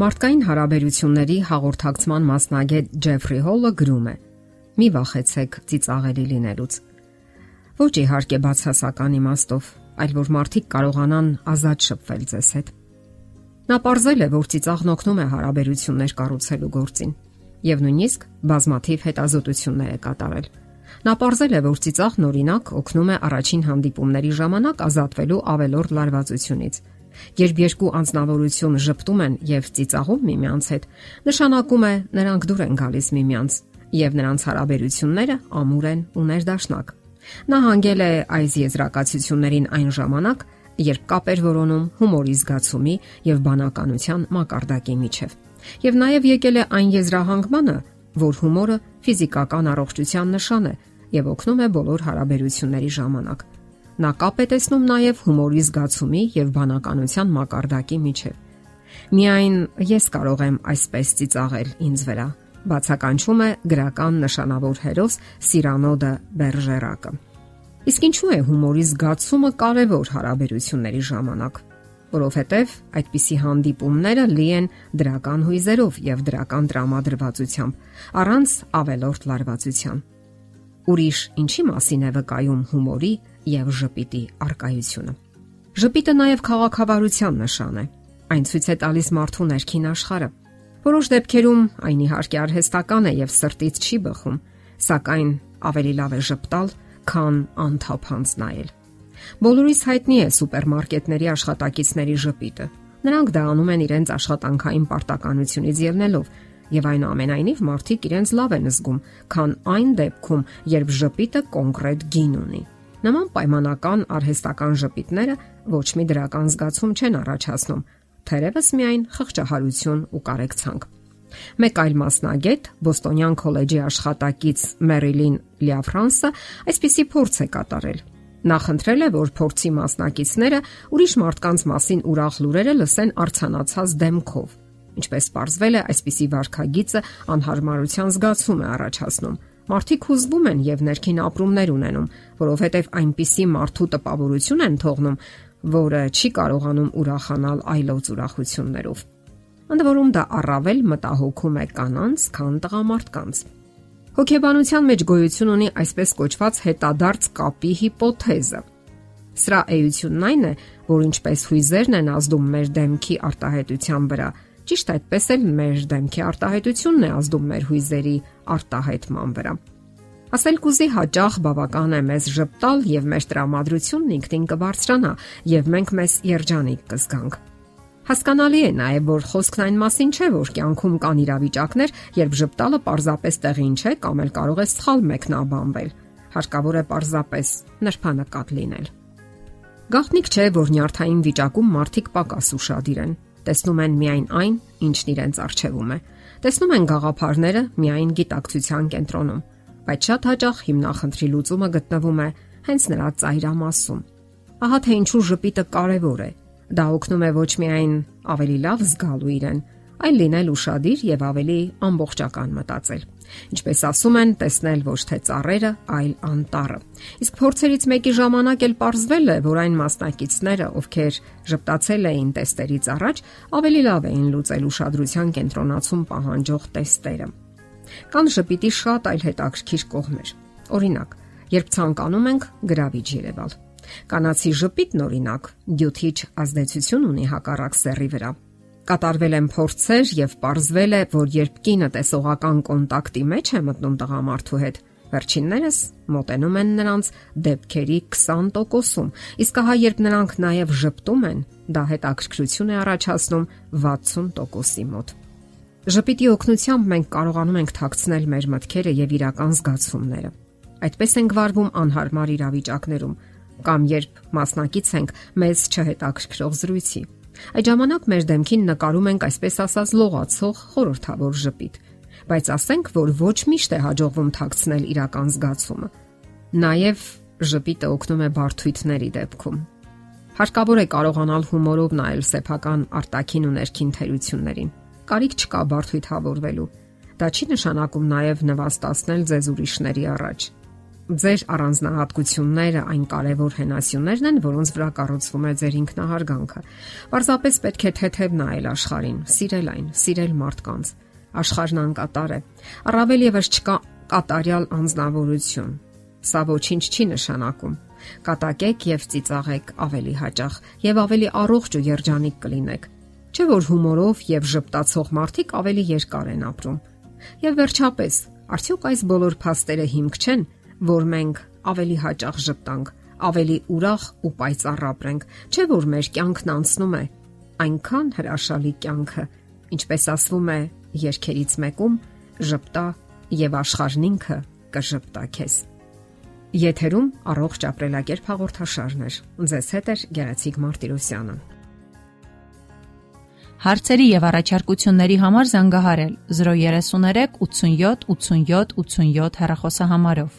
Մարդկային հարաբերությունների հաղորդակցման մասնագետ Ջեֆրի Հոլը գրում է. Մի վախեցեք ծիծաղելի լինելուց։ Ոչ իհարկե բացասական իմաստով, այլ որ մարդիկ կարողանան ազատ շփվել ձեզ հետ։ Նա ողրզել է, որ ծիծաղն օգնում է հարաբերություններ կառուցելու գործին եւ նույնիսկ բազմաթիվ հետազոտություններ է կատարել։ Նա ողրզել է, որ ծիծաղն օրինակ օգնում է առաջին հանդիպումների ժամանակ ազատվելու ավելորդ լարվածությունից Երբ երկու անznավորություն ճպտում են եւ ծիծաղում միմյանց հետ, նշանակում է նրանք դուր են գալիս միմյանց եւ նրանց հարաբերությունները ամուր են ու ներդաշնակ։ Նա հանգել է այս եզրակացություններին այն ժամանակ, երբ կապ էր որոնում հումորի զգացումի եւ բանականության մակարդակի միջև։ Եվ նաեւ եկել է այն եզրահանգմանը, որ հումորը ֆիզիկական առողջության նշան է եւ օգնում է բոլոր հարաբերությունների ժամանակ։ Նա կապ է տեսնում նաև հումորի զգացումի եւ բանականության մակարդակի միջև։ Միայն ես կարող եմ այսպես ծիծաղել ինձ վրա, բացականչում է գրական նշանավոր հերոս Սիրանո դը Բերժերակը։ Իսկ ինչու է հումորի զգացումը կարևոր հարաբերությունների ժամանակ, որովհետև այդպիսի հանդիպումները լի են դրական հույզերով եւ դրական տրամադրվածությամբ, առանց ավելորտ լարվածության։ Ուրիշ ինչի մասին է վկայում հումորի եւ ժպիտի արկայությունը։ Ժպիտը նաև քաղաքավարության նշան է։ Այն ցույց է տալիս մարդու ներքին աշխարհը։ Որոշ դեպքերում այն իհարկե արհեստական է եւ սրտից չի բխում, սակայն ավելի լավ է ժպտալ, քան անթափանց նայել։ Բոլորիս հայտնի է սուպերմարկետների աշխատակիցների ժպիտը։ Նրանք դա անում են իրենց աշխատանքային պարտականությունից ելնելով, եւ այնուամենայնիվ մարդիկ իրենց լավ են զգում, քան այն դեպքում, երբ ժպիտը կոնկրետ գին ունի։ Նման պայմանական արհեստական ժպիտները ոչ մի դրական զգացում չեն առաջացնում, թերևս միայն խղճահարություն ու կարեկցանք։ Մեկ այլ մասնագետ, Բոստոնյան քոլեջի աշխատակից Մերիլին Լիաֆրանսը, այսպիսի փորձ է կատարել։ Նա խնդրել է, որ փորձի մասնակիցները ուրիշ մարդկանց մասին ուրախ լուրերը լսեն արցանացած դեմքով։ Ինչպես ողրվել է, այսպիսի վարքագիծը անհարմարության զգացում է առաջացնում Մարդիկ հուզվում են եւ ներքին ապրումներ ունենում, որովհետեւ այնպիսի մարդու տպավորություն են թողնում, որը չի կարողանում ուրախանալ այլոց ուրախություններով։ Ընդ որում դա առավել մտահոգում է կանանց, քան տղամարդկանց։ Հոգեբանության մեջ գոյություն ունի այսպես կոչված հետադարձ կապի հիպոթեզը։ Սրա էությունն այն է, որ ինչպես հույզերն են ազդում մեր դեմքի արտահայտության վրա, Ճիշտ այդպես էլ մեր դեմքի արտահայտությունն է ազդում մեր հույզերի արտահայտման վրա։ Ասել կուզի հաճախ բավական է մեզ ճպտալ եւ մեր տրամադրությունն ինքնին կբարձրանա եւ մենք մեզ երջանիկ կզգանք։ Հասկանալի է նաև, որ խոսքն այն մասին չէ, որ կյանքում կան իրավիճակներ, երբ ճպտալը պարզապես տեղին չէ կամ էլ կարող է սխալ մեկնաբանվել։ Հարկավոր է պարզապես նրբանկատ լինել։ Գաղտնիք չէ, որ նյարդային վիճակում մարդիկ պակաս ուրախadir են տեսնում են միայն այն, ինչն իրենց արժևում է։ Տեսնում են գաղափարները միայն գիտակցության կենտրոնում, բայց շատ հաճախ հիմնախնդրի լուծումը գտնվում է հենց նրա ծայրամասում։ Ահա թե ինչու ժպիտը կարևոր է։ Դա օգնում է ոչ միայն ավելի լավ զգալու իրեն, այլ լինել ուրախadir եւ ավելի ամբողջական մտածել։ Ինչպես ասում են, տեսնել ոչ թե ծառերը, այլ անտառը։ Իսկ փորձերից մեկի ժամանակ էլ ողրզվել է, որ այն մասնակիցները, ովքեր ճպտացել էին տեստերից առաջ, ավելի լավ էին լուծել ուշադրության կենտրոնացում պահանջող տեստերը։ Կան շպիտի շատ այլ հետաքրքիր կողմեր։ Օրինակ, երբ ցանկանում ենք գրավիչ երևալ։ Կանացի ժպիտն օրինակ դյութիչ ազդեցություն ունի հակառակ սեռի վրա Կատարվել են փորձեր եւ ողրզվել է, որ երբ կինը տեսողական կոնտակտի մեջ է մտնում տղամարդու հետ, վերջիններս մոտենում են նրանց դեպքերի 20%-ում, իսկ ահա երբ նրանք նաև ճպտում են, դա հետաքրքրություն է առաջացնում 60%-ի մոտ։ Ժպիտի օգնությամբ մենք կարողանում ենք թաքցնել մեր մտքերը եւ իրական զգացումները։ Այդպես ենք վարվում անհարմար իրավիճակներում կամ երբ մասնակից ենք մեզ չհետաքրքրող զրույցի։ Այդ ժամանակ մեր դեմքին նկարում ենք այսպես ասած լողացող խորհրդավոր ժպիտ, բայց ասենք, որ ոչ միշտ է հաջողվում թաքցնել իրական զգացումը։ Նաև ժպիտը օգնում է բարթույթների դեպքում։ Հարկավոր է կարողանալ հումորով նայել սեփական արտաքին ու ներքին թերություններին։ Կարիք չկա բարթույթավորվելու։ Դա չի նշանակում նաև նվաստացնել ձեզ ուրիշների առաջ։ ձեր առանձնահատկությունները այն կարևոր հենասյուներն են, որոնց վրա կառուցվում է ձեր ինքնահարգանքը։ Պարզապես պետք է թեթև նայել աշխարհին, սիրել այն, սիրել մարդկանց։ Աշխարհն անկատար է։ Առավել եւս չկա կատարյալ անznավորություն։ Սա ոչինչ չի նշանակում։ Կատակեք եւ ծիծաղեք ավելի հաճախ եւ ավելի առողջ ու երջանիկ կլինեք։ Չէ որ հումորով եւ ճպտացող մարդիկ ավելի երկար են ապրում։ Եվ վերջապես, արդյոք այս բոլոր փաստերը հիմք չեն, որ մենք ավելի հաճախ ճպտանք, ավելի ուրախ ու պայծառ ապրենք, չէ որ մեր կյանքն անցնում է այնքան հրաշալի կյանքը, ինչպես ասվում է երկերից մեկում՝ ճպտա եւ աշխարհն ինքը կժպտա քեզ։ Եթերում առողջ ապրելակերպ հաղորդաշարն է։ Ձեզ հետ է Գեղեցիկ Մարտիրոսյանը։ Հարցերի եւ առաջարկությունների համար զանգահարել 033 87 87 87 հեռախոսահամարով։